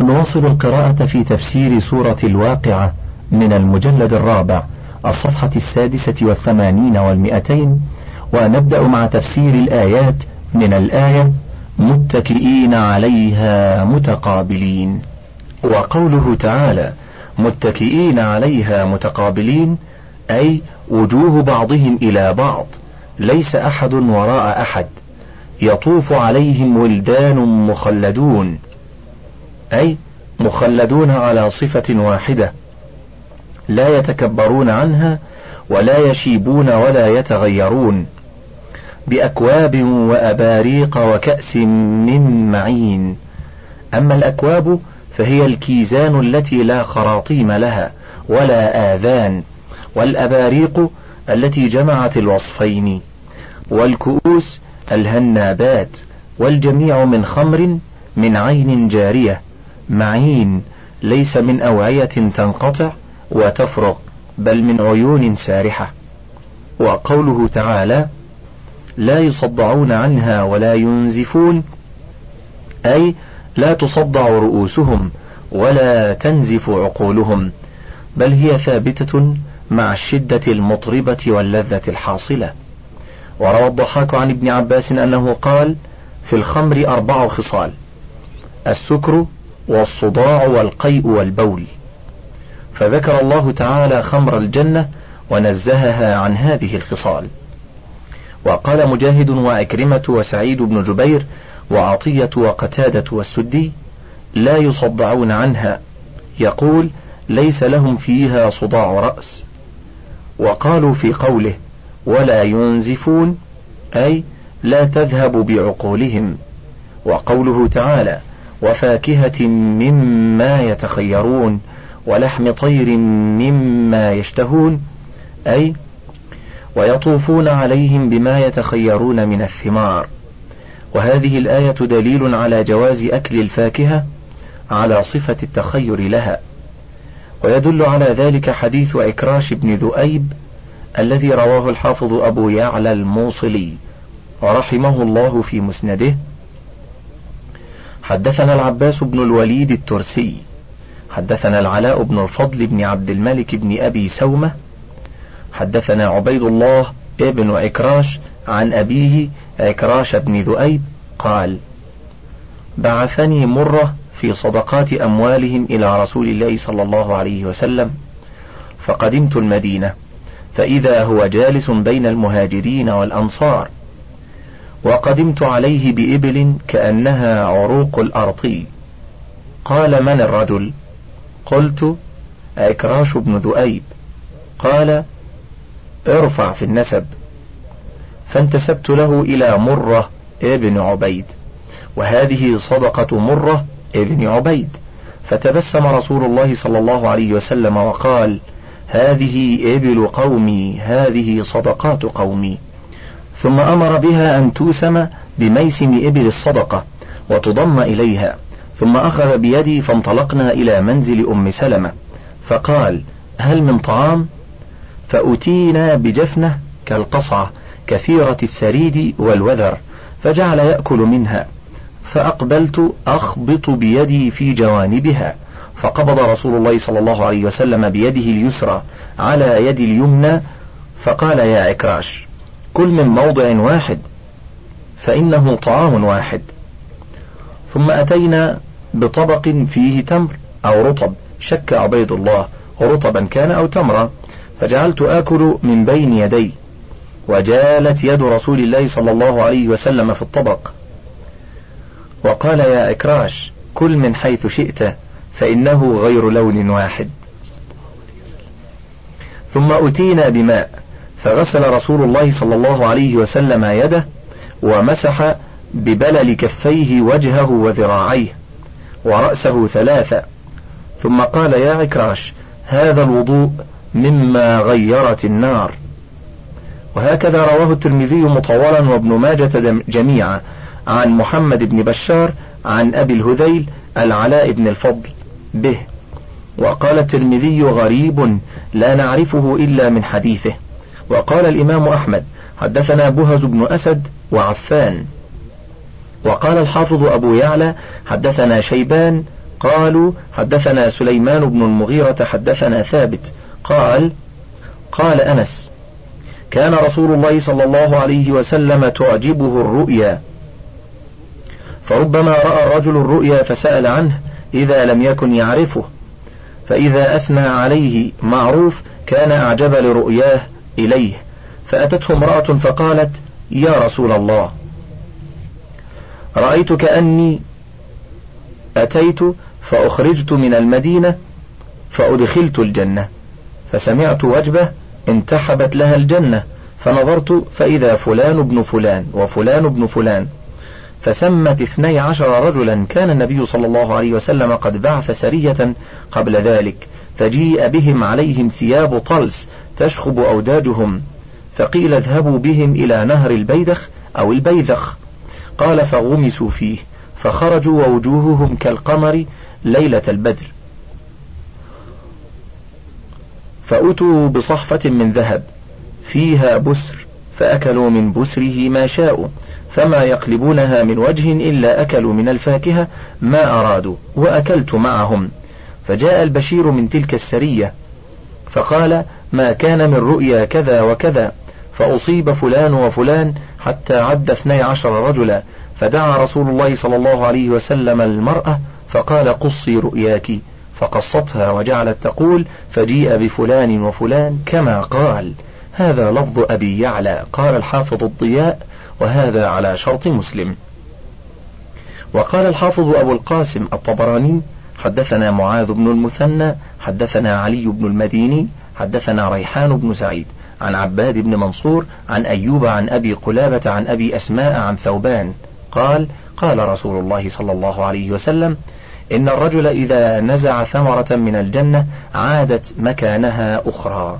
نواصل القراءة في تفسير سورة الواقعة من المجلد الرابع الصفحة السادسة والثمانين والمئتين ونبدأ مع تفسير الآيات من الآية متكئين عليها متقابلين. وقوله تعالى متكئين عليها متقابلين أي وجوه بعضهم إلى بعض ليس أحد وراء أحد يطوف عليهم ولدان مخلدون. أي مخلدون على صفة واحدة. لا يتكبرون عنها ولا يشيبون ولا يتغيرون. بأكواب وأباريق وكأس من معين. أما الأكواب فهي الكيزان التي لا خراطيم لها ولا آذان. والأباريق التي جمعت الوصفين. والكؤوس الهنابات. والجميع من خمر من عين جارية. معين ليس من أوعية تنقطع وتفرغ بل من عيون سارحة. وقوله تعالى لا يصدعون عنها ولا ينزفون أي لا تصدع رؤوسهم ولا تنزف عقولهم بل هي ثابتة مع الشدة المطربة واللذة الحاصلة. وروى الضحاك عن ابن عباس أنه قال في الخمر أربع خصال السكر والصداع والقيء والبول. فذكر الله تعالى خمر الجنة ونزهها عن هذه الخصال. وقال مجاهد وأكرمة وسعيد بن جبير وعطية وقتادة والسدي لا يصدعون عنها. يقول ليس لهم فيها صداع رأس. وقالوا في قوله ولا ينزفون أي لا تذهب بعقولهم. وقوله تعالى وفاكهة مما يتخيرون ولحم طير مما يشتهون أي ويطوفون عليهم بما يتخيرون من الثمار. وهذه الآية دليل على جواز أكل الفاكهة على صفة التخير لها. ويدل على ذلك حديث عكراش بن ذؤيب الذي رواه الحافظ أبو يعلى الموصلي ورحمه الله في مسنده. حدثنا العباس بن الوليد الترسي حدثنا العلاء بن الفضل بن عبد الملك بن أبي سومة حدثنا عبيد الله ابن عكراش عن أبيه عكراش بن ذؤيب قال بعثني مرة في صدقات أموالهم إلى رسول الله صلى الله عليه وسلم فقدمت المدينة فإذا هو جالس بين المهاجرين والأنصار وقدمت عليه بإبل كأنها عروق الأرطي قال من الرجل؟ قلت عكراش بن ذؤيب. قال ارفع في النسب. فانتسبت له إلى مرة ابن عبيد. وهذه صدقة مرة ابن عبيد. فتبسم رسول الله صلى الله عليه وسلم وقال هذه إبل قومي هذه صدقات قومي. ثم أمر بها أن توسم بميسم إبل الصدقة وتضم إليها. ثم أخذ بيدي فانطلقنا إلى منزل أم سلمة. فقال هل من طعام؟ فأتينا بجفنة كالقصعة كثيرة الثريد والوذر فجعل يأكل منها. فأقبلت أخبط بيدي في جوانبها فقبض رسول الله صلى الله عليه وسلم بيده اليسرى على يد اليمنى فقال يا عكراش كل من موضع واحد فإنه طعام واحد. ثم أتينا بطبق فيه تمر أو رطب شك عبيد الله رطبا كان أو تمرا فجعلت آكل من بين يدي. وجالت يد رسول الله صلى الله عليه وسلم في الطبق. وقال يا إكراش كل من حيث شئت فإنه غير لون واحد. ثم أتينا بماء. فغسل رسول الله صلى الله عليه وسلم يده ومسح ببلل كفيه وجهه وذراعيه ورأسه ثلاثة. ثم قال يا عكراش هذا الوضوء مما غيرت النار. وهكذا رواه الترمذي مطولا وابن ماجة جميعا عن محمد بن بشار عن أبي الهذيل العلاء بن الفضل به. وقال الترمذي غريب لا نعرفه إلا من حديثه. وقال الإمام أحمد حدثنا بهز بن أسد وعفان. وقال الحافظ أبو يعلى حدثنا شيبان قالوا حدثنا سليمان بن المغيرة حدثنا ثابت. قال قال أنس كان رسول الله صلى الله عليه وسلم تعجبه الرؤيا. فربما رأى الرجل الرؤيا فسأل عنه إذا لم يكن يعرفه. فإذا أثنى عليه معروف كان أعجب لرؤياه إليه فأتته امرأة فقالت يا رسول الله رأيت كأني أتيت فأخرجت من المدينة فأدخلت الجنة فسمعت وجبة انتحبت لها الجنة فنظرت فإذا فلان ابن فلان وفلان ابن فلان فسمت اثني عشر رجلا كان النبي صلى الله عليه وسلم قد بعث سرية قبل ذلك فجيء بهم عليهم ثياب طلس تشخب أوداجهم. فقيل اذهبوا بهم إلى نهر البيدخ أو البيذخ. قال فغمسوا فيه. فخرجوا ووجوههم كالقمر ليلة البدر. فأتوا بصحفة من ذهب. فيها بسر. فأكلوا من بسره ما شاءوا. فما يقلبونها من وجه إلا أكلوا من الفاكهة ما أرادوا. وأكلت معهم. فجاء البشير من تلك السرية. فقال ما كان من رؤيا كذا وكذا فأصيب فلان وفلان حتى عد اثني عشر رجلا فدعا رسول الله صلى الله عليه وسلم المرأة فقال قصي رؤياك. فقصتها وجعلت تقول فجيء بفلان وفلان كما قال. هذا لفظ أبي يعلى قال الحافظ الضياء وهذا على شرط مسلم. وقال الحافظ أبو القاسم الطبراني حدثنا معاذ بن المثنى حدثنا علي بن المديني حدثنا ريحان بن سعيد عن عباد بن منصور عن أيوب عن أبي قلابة عن أبي أسماء عن ثوبان. قال قال رسول الله صلى الله عليه وسلم إن الرجل إذا نزع ثمرة من الجنة عادت مكانها أخرى.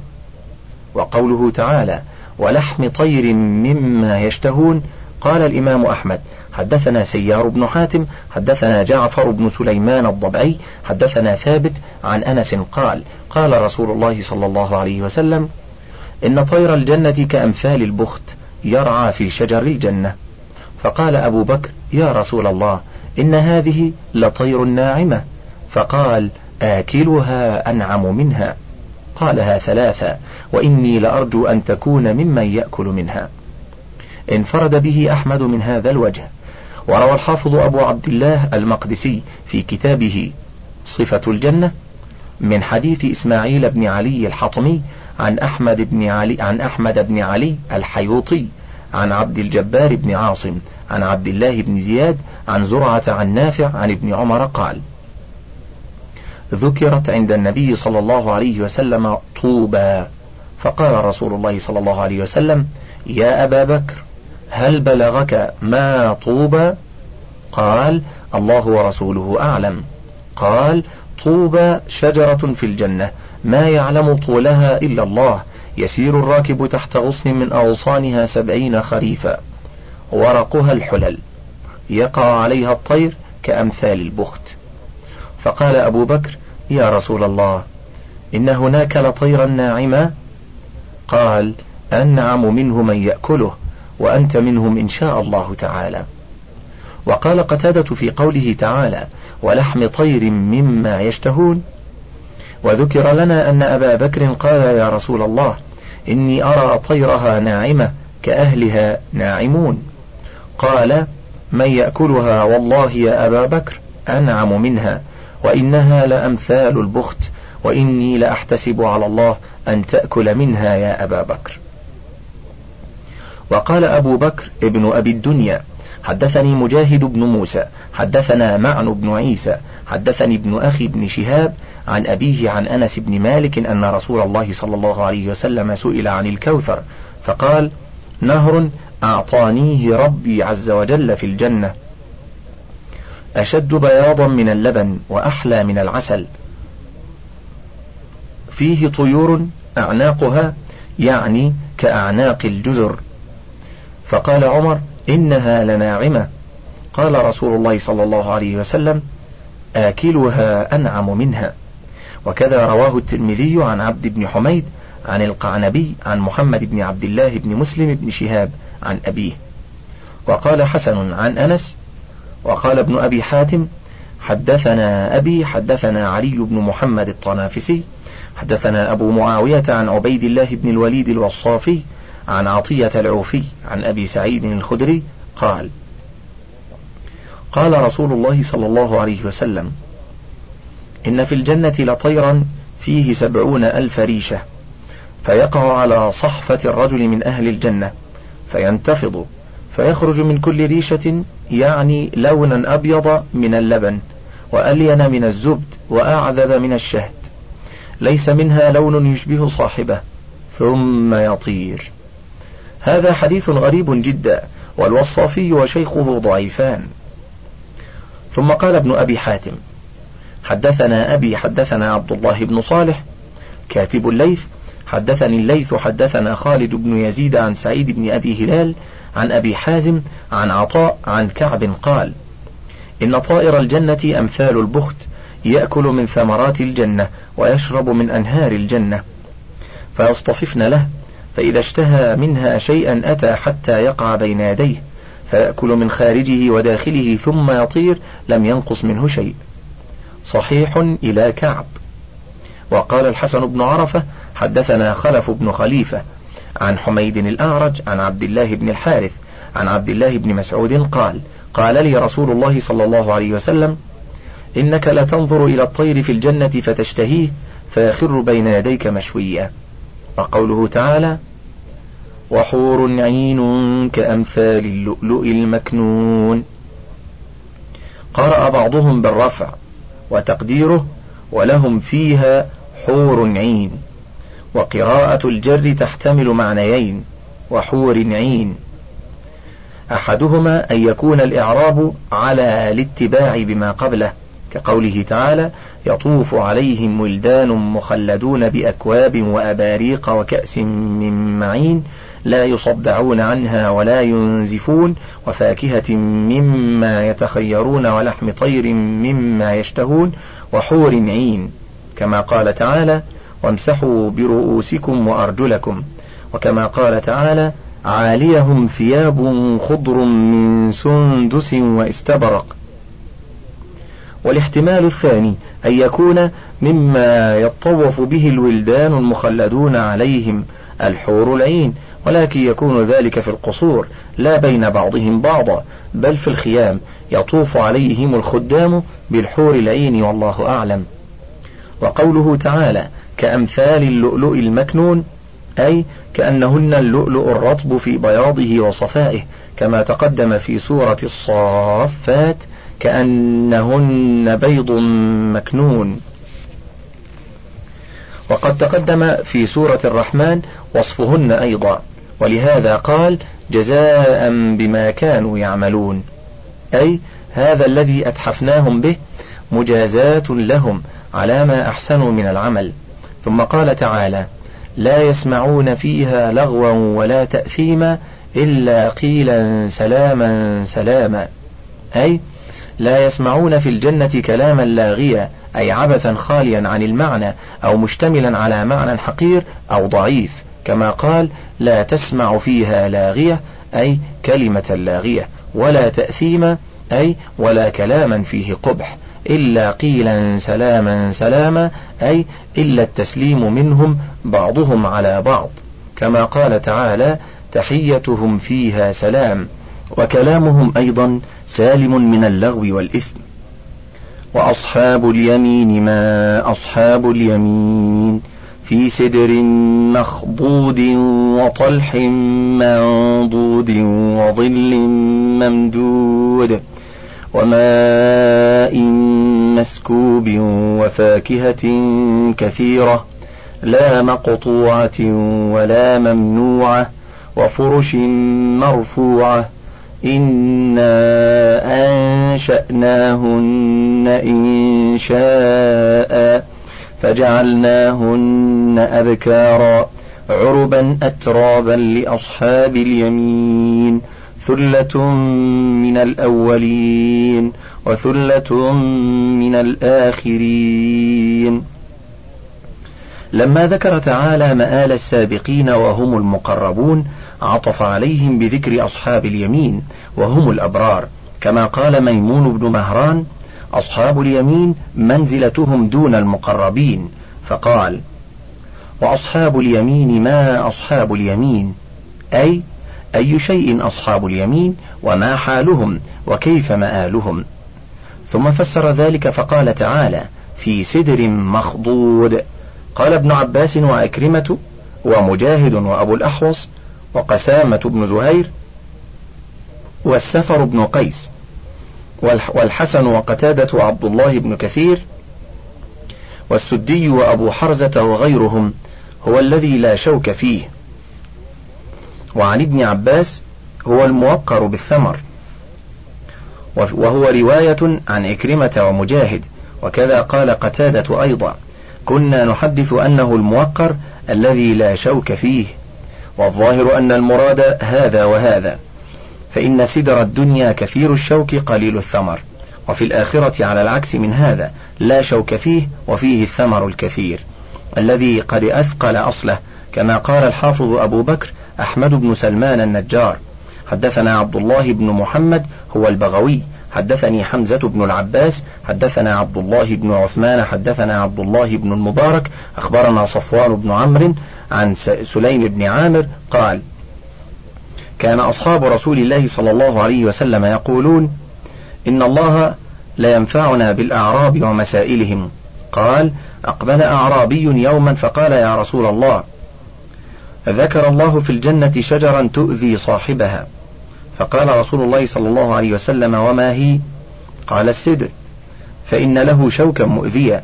وقوله تعالى ولحم طير مما يشتهون قال الإمام أحمد حدثنا سيار بن حاتم حدثنا جعفر بن سليمان الضبعي حدثنا ثابت عن أنس قال قال رسول الله صلى الله عليه وسلم إن طير الجنة كأمثال البخت يرعى في شجر الجنة. فقال أبو بكر يا رسول الله إن هذه لطير ناعمة. فقال آكلها أنعم منها. قالها ثلاثة وإني لأرجو أن تكون ممن يأكل منها. انفرد به أحمد من هذا الوجه. وروى الحافظ أبو عبد الله المقدسي في كتابه صفة الجنة من حديث إسماعيل بن علي الحطمي عن أحمد بن علي عن أحمد بن علي الحيوطي عن عبد الجبار بن عاصم عن عبد الله بن زياد عن زرعة عن نافع عن ابن عمر قال ذكرت عند النبي صلى الله عليه وسلم طوبى. فقال رسول الله صلى الله عليه وسلم يا أبا بكر هل بلغك ما طوبى قال الله ورسوله أعلم. قال طوبى شجرة في الجنة ما يعلم طولها إلا الله يسير الراكب تحت غصن من أغصانها سبعين خريفا. ورقها الحلل يقع عليها الطير كأمثال البخت. فقال أبو بكر يا رسول الله إن هناك لطيرا ناعما؟ قال أنعم منه من يأكله. وأنت منهم إن شاء الله تعالى. وقال قتادة في قوله تعالى ولحم طير مما يشتهون وذكر لنا أن أبا بكر قال يا رسول الله إني أرى طيرها ناعمة كأهلها ناعمون قال من يأكلها والله يا أبا بكر أنعم منها وإنها لأمثال البخت وإني لأحتسب على الله أن تأكل منها يا أبا بكر وقال أبو بكر ابن أبي الدنيا حدثني مجاهد بن موسى حدثنا معن بن عيسى حدثني ابن أخي بن شهاب عن أبيه عن أنس بن مالك أن رسول الله صلى الله عليه وسلم سئل عن الكوثر فقال نهر أعطانيه ربي عز وجل في الجنة أشد بياضا من اللبن وأحلى من العسل فيه طيور أعناقها يعني كأعناق الجزر. فقال عمر إنها لناعمة. قال رسول الله صلى الله عليه وسلم آكلها أنعم منها. وكذا رواه الترمذي عن عبد بن حميد عن القعنبي عن محمد بن عبد الله بن مسلم بن شهاب عن أبيه. وقال حسن عن أنس وقال ابن أبي حاتم حدثنا أبي حدثنا علي بن محمد الطنافسي حدثنا أبو معاوية عن عبيد الله بن الوليد الوصافي عن عطية العوفي عن أبي سعيد الخدري قال قال رسول الله صلى الله عليه وسلم إن في الجنة لطيرا فيه سبعون ألف ريشة فيقع على صحفة الرجل من أهل الجنة فينتفض فيخرج من كل ريشة يعني لونا أبيض من اللبن وألين من الزبد وأعذب من الشهد ليس منها لون يشبه صاحبه ثم يطير. هذا حديث غريب جدا والوصافي وشيخه ضعيفان. ثم قال ابن أبي حاتم حدثنا أبي حدثنا عبد الله بن صالح كاتب الليث حدثني الليث حدثنا خالد بن يزيد عن سعيد بن أبي هلال عن أبي حازم عن عطاء عن كعب قال إن طائر الجنة أمثال البخت يأكل من ثمرات الجنة ويشرب من أنهار الجنة فيصطففن له. فإذا اشتهى منها شيئا أتى حتى يقع بين يديه فيأكل من خارجه وداخله ثم يطير لم ينقص منه شيء. صحيح إلى كعب. وقال الحسن بن عرفة حدثنا خلف بن خليفة عن حميد الأعرج عن عبد الله بن الحارث عن عبد الله بن مسعود قال قال لي رسول الله صلى الله عليه وسلم إنك لتنظر إلى الطير في الجنة فتشتهيه فيخر بين يديك مشويا. وقوله تعالى وحور عين كأمثال اللؤلؤ المكنون. قرأ بعضهم بالرفع وتقديره ولهم فيها حور عين وقراءة الجر تحتمل معنيين وحور عين. أحدهما أن يكون الإعراب على الاتباع بما قبله كقوله تعالى يطوف عليهم ولدان مخلدون بأكواب وأباريق وكأس من معين لا يصدعون عنها ولا ينزفون وفاكهة مما يتخيرون ولحم طير مما يشتهون وحور عين كما قال تعالى وامسحوا برؤوسكم وأرجلكم. وكما قال تعالى عاليهم ثياب خضر من سندس واستبرق. والاحتمال الثاني أن يكون مما يطوف به الولدان المخلدون عليهم الحور العين ولكن يكون ذلك في القصور لا بين بعضهم بعضا بل في الخيام يطوف عليهم الخدام بالحور العين والله أعلم. وقوله تعالى كأمثال اللؤلؤ المكنون أي كأنهن اللؤلؤ الرطب في بياضه وصفائه كما تقدم في سورة الصافات كأنهن بيض مكنون. وقد تقدم في سورة الرحمن وصفهن أيضا ولهذا قال جزاء بما كانوا يعملون. أي هذا الذي أتحفناهم به مجازاة لهم على ما أحسنوا من العمل. ثم قال تعالى لا يسمعون فيها لغوا ولا تأثيما إلا قيلا سلاما سلاما. أي لا يسمعون في الجنة كلاما لاغيا أي عبثا خاليا عن المعنى أو مشتملا على معنى حقير أو ضعيف كما قال لا تسمع فيها لاغية أي كلمة لاغية ولا تأثيما أي ولا كلاما فيه قبح إلا قيلا سلاما سلاما أي إلا التسليم منهم بعضهم على بعض كما قال تعالى تحيتهم فيها سلام. وكلامهم أيضا سالم من اللغو والإثم. وأصحاب اليمين ما أصحاب اليمين في سدر مخضود وطلح منضود وظل ممدود وماء مسكوب وفاكهة كثيرة لا مقطوعة ولا ممنوعة وفرش مرفوعة إنا أنشأناهن إن شاء فجعلناهن أبكارا عربا أترابا لأصحاب اليمين ثلة من الأولين وثلة من الآخرين لما ذكر تعالى مآل السابقين وهم المقربون عطف عليهم بذكر أصحاب اليمين وهم الأبرار كما قال ميمون بن مهران أصحاب اليمين منزلتهم دون المقربين. فقال وأصحاب اليمين ما أصحاب اليمين؟ أي أي شيء أصحاب اليمين؟ وما حالهم؟ وكيف مآلهم؟ ثم فسر ذلك فقال تعالى في سدر مخضود. قال ابن عباس وأكرمة ومجاهد وأبو الأحوص وقسامة بن زهير والسفر بن قيس والحسن وقتادة وعبد الله بن كثير والسدي وأبو حرزة وغيرهم هو الذي لا شوك فيه. وعن ابن عباس هو الموقر بالثمر وهو رواية عن إكرمة ومجاهد وكذا قال قتادة أيضا كنا نحدث أنه الموقر الذي لا شوك فيه. والظاهر أن المراد هذا وهذا فإن سدر الدنيا كثير الشوك قليل الثمر وفي الآخرة على العكس من هذا لا شوك فيه وفيه الثمر الكثير. الذي قد أثقل أصله كما قال الحافظ أبو بكر أحمد بن سلمان النجار حدثنا عبد الله بن محمد هو البغوي. حدثني حمزة بن العباس حدثنا عبد الله بن عثمان حدثنا عبد الله بن المبارك أخبرنا صفوان بن عمرو عن سليم بن عامر قال كان أصحاب رسول الله صلى الله عليه وسلم يقولون إن الله لا ينفعنا بالأعراب ومسائلهم. قال أقبل أعرابي يوما فقال يا رسول الله ذكر الله في الجنة شجرا تؤذي صاحبها. فقال رسول الله صلى الله عليه وسلم وما هي؟ قال السدر فإن له شوكا مؤذيا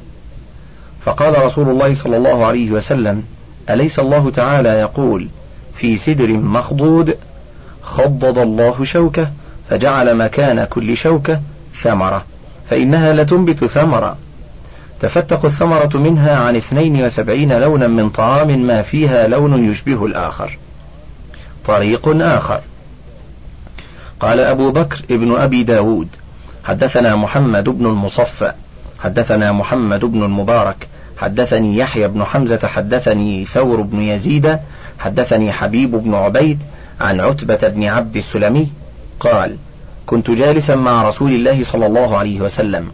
فقال رسول الله صلى الله عليه وسلم أليس الله تعالى يقول في سدر مخضود خضض الله شوكة فجعل مكان كل شوكة ثمرة فإنها لتنبت ثمرة. تفتق الثمرة منها عن اثنين وسبعين لونا من طعام ما فيها لون يشبه الآخر. طريق آخر. قال أبو بكر ابن أبي داود حدثنا محمد بن المصفى حدثنا محمد بن المبارك حدثني يحيى بن حمزة حدثني ثور بن يزيد حدثني حبيب بن عبيد عن عتبة بن عبد السلمي قال كنت جالسا مع رسول الله صلى الله عليه وسلم.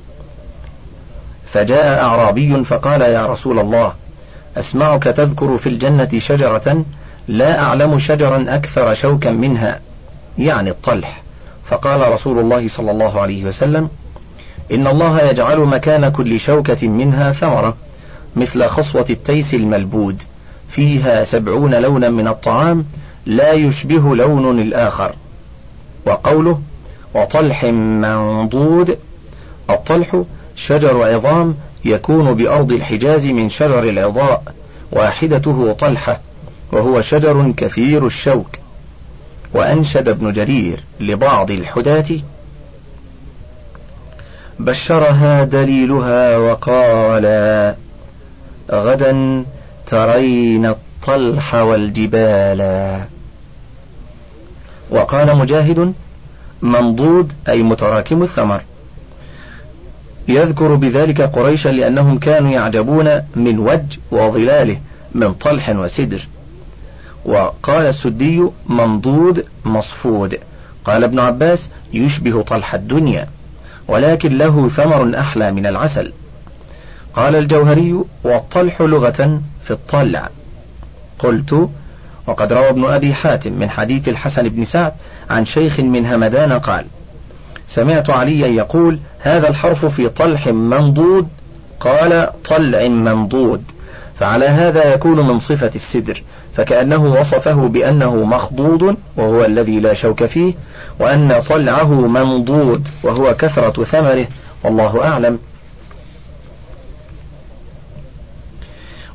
فجاء أعرابي فقال يا رسول الله أسمعك تذكر في الجنة شجرة لا أعلم شجرا أكثر شوكا منها. يعني الطلح. فقال رسول الله صلى الله عليه وسلم إن الله يجعل مكان كل شوكة منها ثمرة مثل خصوة التيس الملبود فيها سبعون لونا من الطعام لا يشبه لون الآخر. وقوله وطلح منضود الطلح شجر عظام يكون بأرض الحجاز من شجر العضاء واحدته طلحة وهو شجر كثير الشوك. وأنشد ابن جرير لبعض الحداة بشرها دليلها وقال غدا ترين الطلح والجبال وقال مجاهد منضود أي متراكم الثمر يذكر بذلك قريشا لأنهم كانوا يعجبون من وج وظلاله من طلح وسدر. وقال السدي منضود مصفود. قال ابن عباس يشبه طلح الدنيا ولكن له ثمر أحلى من العسل. قال الجوهري والطلح لغة في الطلع. قلت وقد روى ابن أبي حاتم من حديث الحسن بن سعد عن شيخ من همدان قال سمعت عليا يقول هذا الحرف في طلح منضود؟ قال طلع منضود. فعلى هذا يكون من صفة السدر. فكأنه وصفه بأنه مخضوض وهو الذي لا شوك فيه وأن طلعه منضود وهو كثرة ثمره والله أعلم.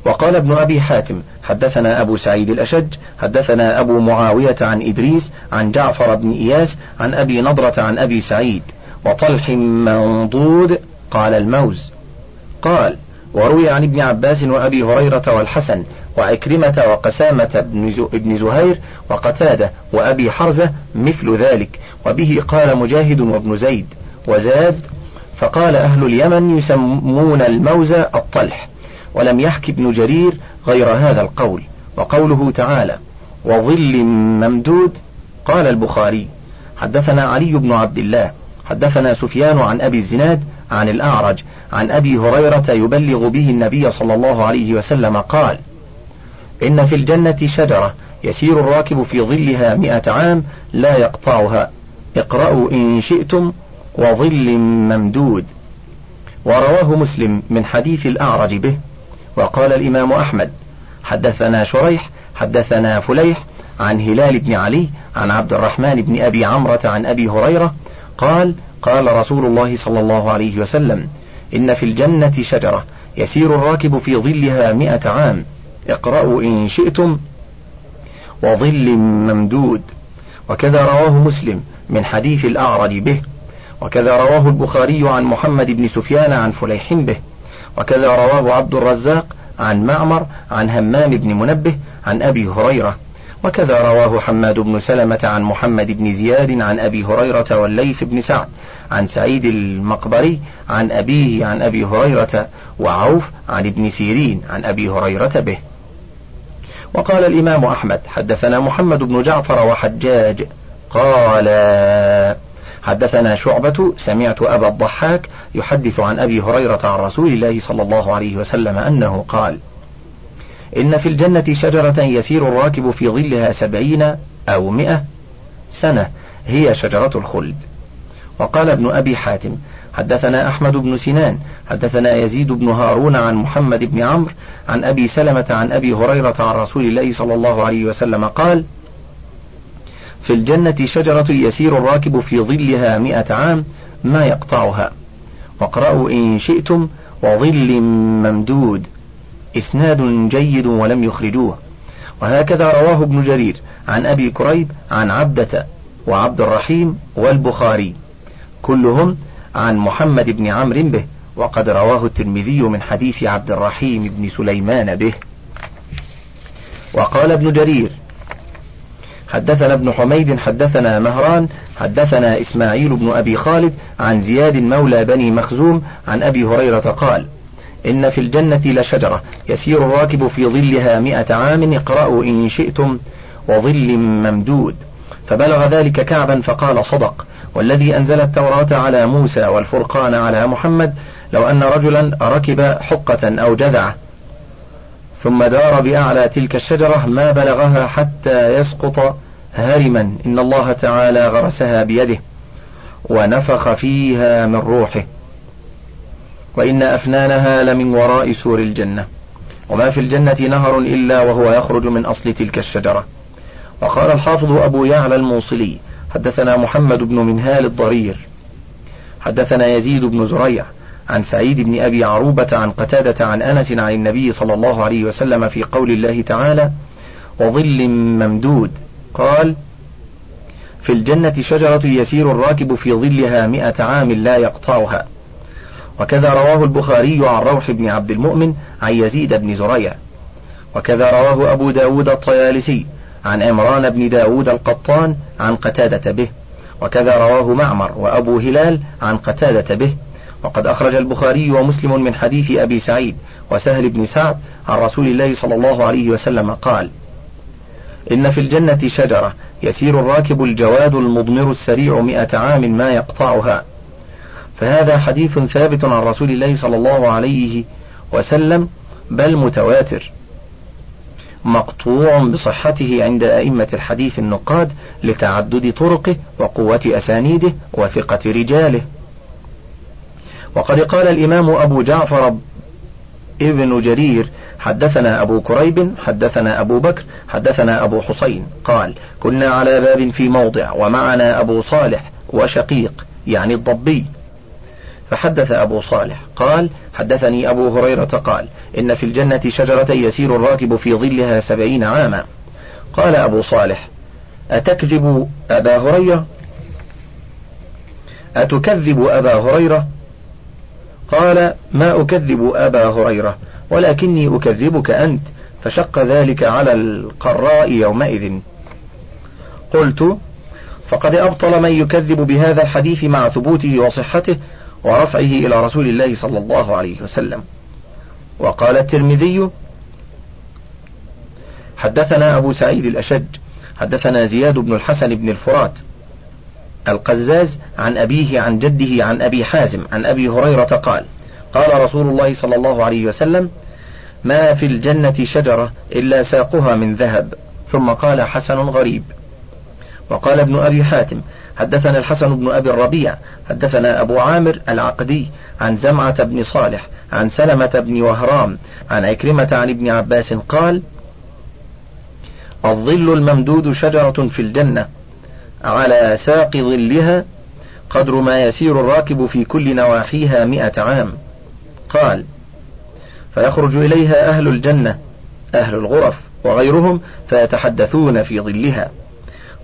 وقال ابن أبي حاتم حدثنا أبو سعيد الأشج حدثنا أبو معاوية عن إدريس عن جعفر بن إياس عن أبي نضرة عن أبي سعيد وطلح منضود قال الموز. قال وروي عن ابن عباس وأبي هريرة والحسن وعكرمة وقسامة بن زهير وقتادة وأبي حرزة مثل ذلك وبه قال مجاهد وابن زيد وزاد فقال أهل اليمن يسمون الموز الطلح ولم يحك ابن جرير غير هذا القول وقوله تعالى وظل ممدود قال البخاري. حدثنا علي بن عبد الله حدثنا سفيان عن أبي الزناد عن الأعرج عن أبي هريرة يبلغ به النبي صلى الله عليه وسلم قال إن في الجنة شجرة يسير الراكب في ظلها مئة عام لا يقطعها. اقرأوا إن شئتم وظل ممدود. ورواه مسلم من حديث الأعرج به. وقال الإمام أحمد حدثنا شريح حدثنا فليح عن هلال بن علي عن عبد الرحمن بن أبي عمرة عن أبي هريرة قال قال رسول الله صلى الله عليه وسلم إن في الجنة شجرة يسير الراكب في ظلها مئة عام. اقرأوا إن شئتم وظل ممدود. وكذا رواه مسلم من حديث الأعرج به. وكذا رواه البخاري عن محمد بن سفيان عن فليح به. وكذا رواه عبد الرزاق عن معمر عن همام بن منبه عن أبي هريرة. وكذا رواه حماد بن سلمة عن محمد بن زياد عن أبي هريرة والليث بن سعد عن سعيد المقبري عن أبيه عن أبي هريرة وعوف عن ابن سيرين عن أبي هريرة به. وقال الإمام أحمد حدثنا محمد بن جعفر وحجاج قال حدثنا شعبة سمعت أبا الضحاك يحدث عن أبي هريرة عن رسول الله صلى الله عليه وسلم أنه قال إن في الجنة شجرة يسير الراكب في ظلها سبعين أو مئة سنة هي شجرة الخلد. وقال ابن أبي حاتم حدثنا أحمد بن سنان حدثنا يزيد بن هارون عن محمد بن عمرو عن أبي سلمة عن أبي هريرة عن رسول الله صلى الله عليه وسلم قال في الجنة شجرة يسير الراكب في ظلها مئة عام ما يقطعها واقرأوا إن شئتم وظل ممدود إسناد جيد ولم يخرجوه. وهكذا رواه ابن جرير عن أبي كريب عن عبدة وعبد الرحيم والبخاري كلهم عن محمد بن عمرو به وقد رواه الترمذي من حديث عبد الرحيم بن سليمان به. وقال ابن جرير حدثنا ابن حميد حدثنا مهران حدثنا إسماعيل بن أبي خالد عن زياد مولى بني مخزوم عن أبي هريرة قال إن في الجنة لشجرة يسير الراكب في ظلها مئة عام اقرأوا إن شئتم وظل ممدود. فبلغ ذلك كعبا فقال صدق. والذي أنزل التوراة على موسى والفرقان على محمد لو أن رجلا ركب حقة أو جذعة ثم دار بأعلى تلك الشجرة ما بلغها حتى يسقط هرما إن الله تعالى غرسها بيده ونفخ فيها من روحه. وإن أفنانها لمن وراء سور الجنة. وما في الجنة نهر إلا وهو يخرج من أصل تلك الشجرة. وقال الحافظ أبو يعلى الموصلي حدثنا محمد بن منهال الضرير. حدثنا يزيد بن زريع عن سعيد بن أبي عروبة عن قتادة عن أنس عن النبي صلى الله عليه وسلم في قول الله تعالى وظل ممدود قال في الجنة شجرة يسير الراكب في ظلها مئة عام لا يقطعها وكذا رواه البخاري عن روح بن عبد المؤمن عن يزيد بن زريع. وكذا رواه أبو داود الطيالسي عن عمران بن داود القطان عن قتادة به وكذا رواه معمر وأبو هلال عن قتادة به. وقد أخرج البخاري ومسلم من حديث أبي سعيد وسهل بن سعد عن رسول الله صلى الله عليه وسلم قال إن في الجنة شجرة يسير الراكب الجواد المضمر السريع مئة عام ما يقطعها. فهذا حديث ثابت عن رسول الله صلى الله عليه وسلم بل متواتر. مقطوع بصحته عند أئمة الحديث النقاد لتعدد طرقه وقوة أسانيده وثقة رجاله. وقد قال الإمام أبو جعفر ابن جرير حدثنا أبو كريب حدثنا أبو بكر حدثنا أبو حسين. قال كنا على باب في موضع ومعنا أبو صالح وشقيق يعني الضبي. فحدث أبو صالح قال حدثني أبو هريرة قال إن في الجنة شجرة يسير الراكب في ظلها سبعين عاما. قال أبو صالح أتكذب أبا هريرة؟ أتكذب أبا هريرة؟ قال ما أكذب أبا هريرة ولكني أكذبك أنت فشق ذلك على القراء يومئذ. قلت فقد أبطل من يكذب بهذا الحديث مع ثبوته وصحته ورفعه إلى رسول الله صلى الله عليه وسلم. وقال الترمذي حدثنا أبو سعيد الأشج حدثنا زياد بن الحسن بن الفرات القزاز عن أبيه عن جده عن أبي حازم عن أبي هريرة قال قال رسول الله صلى الله عليه وسلم ما في الجنة شجرة إلا ساقها من ذهب. ثم قال حسن غريب. وقال ابن أبي حاتم حدثنا الحسن بن أبي الربيع حدثنا أبو عامر العقدي عن زمعة بن صالح عن سلمة بن وهرام عن عكرمة عن ابن عباس قال الظل الممدود شجرة في الجنة على ساق ظلها قدر ما يسير الراكب في كل نواحيها مئة عام. قال فيخرج إليها أهل الجنة أهل الغرف وغيرهم فيتحدثون في ظلها.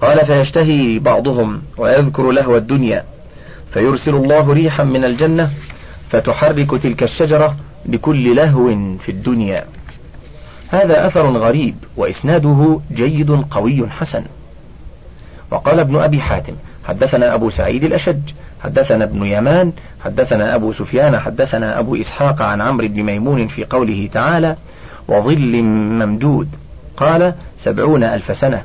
قال فيشتهي بعضهم ويذكر لهو الدنيا فيرسل الله ريحا من الجنة فتحرك تلك الشجرة بكل لهو في الدنيا. هذا أثر غريب وإسناده جيد قوي حسن. وقال ابن أبي حاتم حدثنا أبو سعيد الأشج حدثنا ابن يمان حدثنا أبو سفيان حدثنا أبو إسحاق عن عمرو بن ميمون في قوله تعالى وظل ممدود. قال سبعون ألف سنة.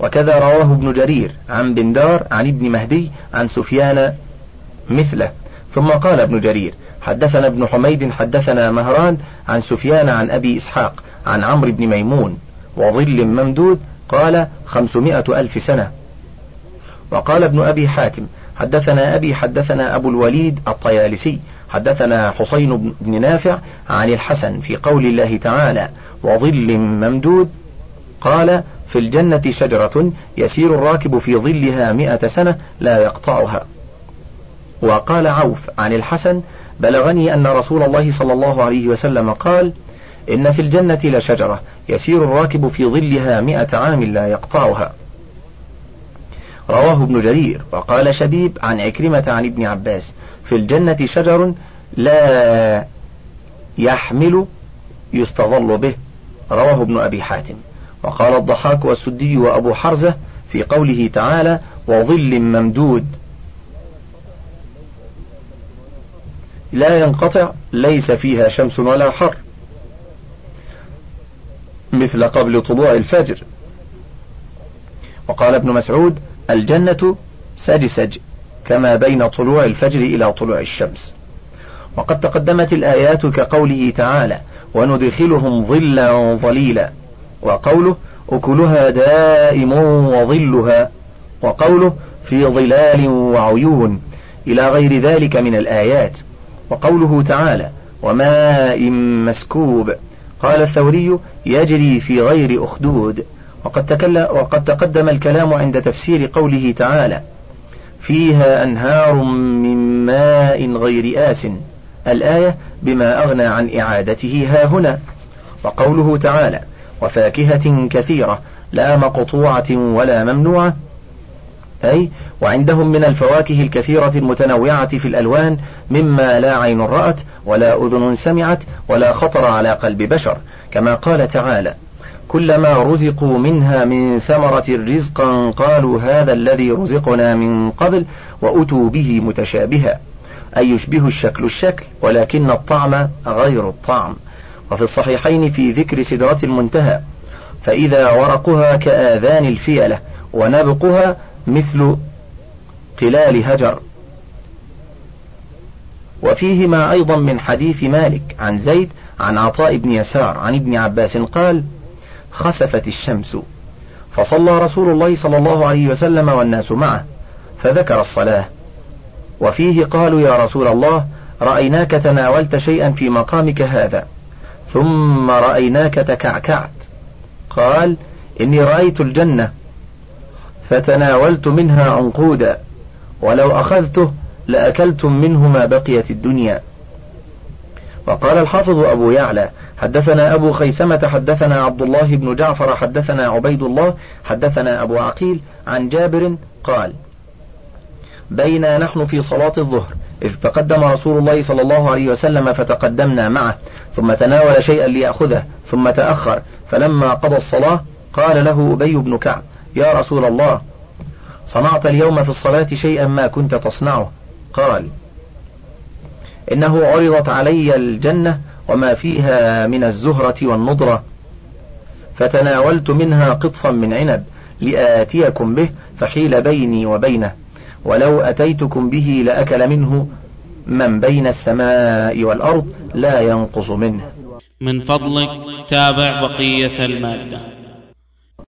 وكذا رواه ابن جرير عن بندار عن ابن مهدي عن سفيان مثله. ثم قال ابن جرير حدثنا ابن حميد حدثنا مهران عن سفيان عن أبي إسحاق عن عمرو بن ميمون وظل ممدود قال خمسمائة ألف سنة. وقال ابن أبي حاتم حدثنا أبي حدثنا أبو الوليد الطيالسي حدثنا حسين بن نافع عن الحسن في قول الله تعالى وظل ممدود قال في الجنة شجرة يسير الراكب في ظلها مئة سنة لا يقطعها. وقال عوف عن الحسن بلغني أن رسول الله صلى الله عليه وسلم قال إن في الجنة لشجرة يسير الراكب في ظلها مئة عام لا يقطعها. رواه ابن جرير. وقال شبيب عن عكرمة عن ابن عباس في الجنة شجر لا يحمل يستظل به. رواه ابن أبي حاتم. وقال الضحاك والسدي وأبو حرزة في قوله تعالى وظل ممدود. لا ينقطع ليس فيها شمس ولا حر. مثل قبل طلوع الفجر. وقال ابن مسعود الجنة سجسج كما بين طلوع الفجر إلى طلوع الشمس. وقد تقدمت الآيات كقوله تعالى وندخلهم ظلا ظليلا وقوله أكلها دائم وظلها وقوله في ظلال وعيون إلى غير ذلك من الآيات. وقوله تعالى وماء مسكوب. قال الثوري يجري في غير أخدود. وقد, تكل وقد تقدم الكلام عند تفسير قوله تعالى فيها أنهار من ماء غير آس. الآية بما أغنى عن إعادته ها هنا. وقوله تعالى وفاكهة كثيرة لا مقطوعة ولا ممنوعة. أي وعندهم من الفواكه الكثيرة المتنوعة في الألوان مما لا عين رأت ولا أذن سمعت ولا خطر على قلب بشر. كما قال تعالى كلما رزقوا منها من ثمرة رزقا قالوا هذا الذي رزقنا من قبل وأتوا به متشابها. أي يشبه الشكل الشكل ولكن الطعم غير الطعم. وفي الصحيحين في ذكر سدرة المنتهى فإذا ورقها كآذان الفيلة ونبقها مثل قلال هجر. وفيهما أيضا من حديث مالك عن زيد عن عطاء بن يسار عن ابن عباس قال خسفت الشمس فصلى رسول الله صلى الله عليه وسلم والناس معه فذكر الصلاة. وفيه قالوا يا رسول الله رأيناك تناولت شيئا في مقامك هذا. ثم رأيناك تكعكعت. قال إني رأيت الجنة فتناولت منها عنقودا ولو أخذته لأكلتم منه ما بقيت الدنيا. وقال الحافظ أبو يعلى حدثنا أبو خيثمة حدثنا عبد الله بن جعفر حدثنا عبيد الله حدثنا أبو عقيل عن جابر قال بينا نحن في صلاة الظهر. إذ تقدم رسول الله صلى الله عليه وسلم فتقدمنا معه ثم تناول شيئا ليأخذه ثم تأخر فلما قضى الصلاة قال له أبي بن كعب يا رسول الله صنعت اليوم في الصلاة شيئا ما كنت تصنعه. قال إنه عرضت علي الجنة وما فيها من الزهرة والنضرة فتناولت منها قطفا من عنب لآتيكم به فحيل بيني وبينه. ولو أتيتكم به لأكل منه من بين السماء والأرض لا ينقص منه. من فضلك تابع بقية المادة.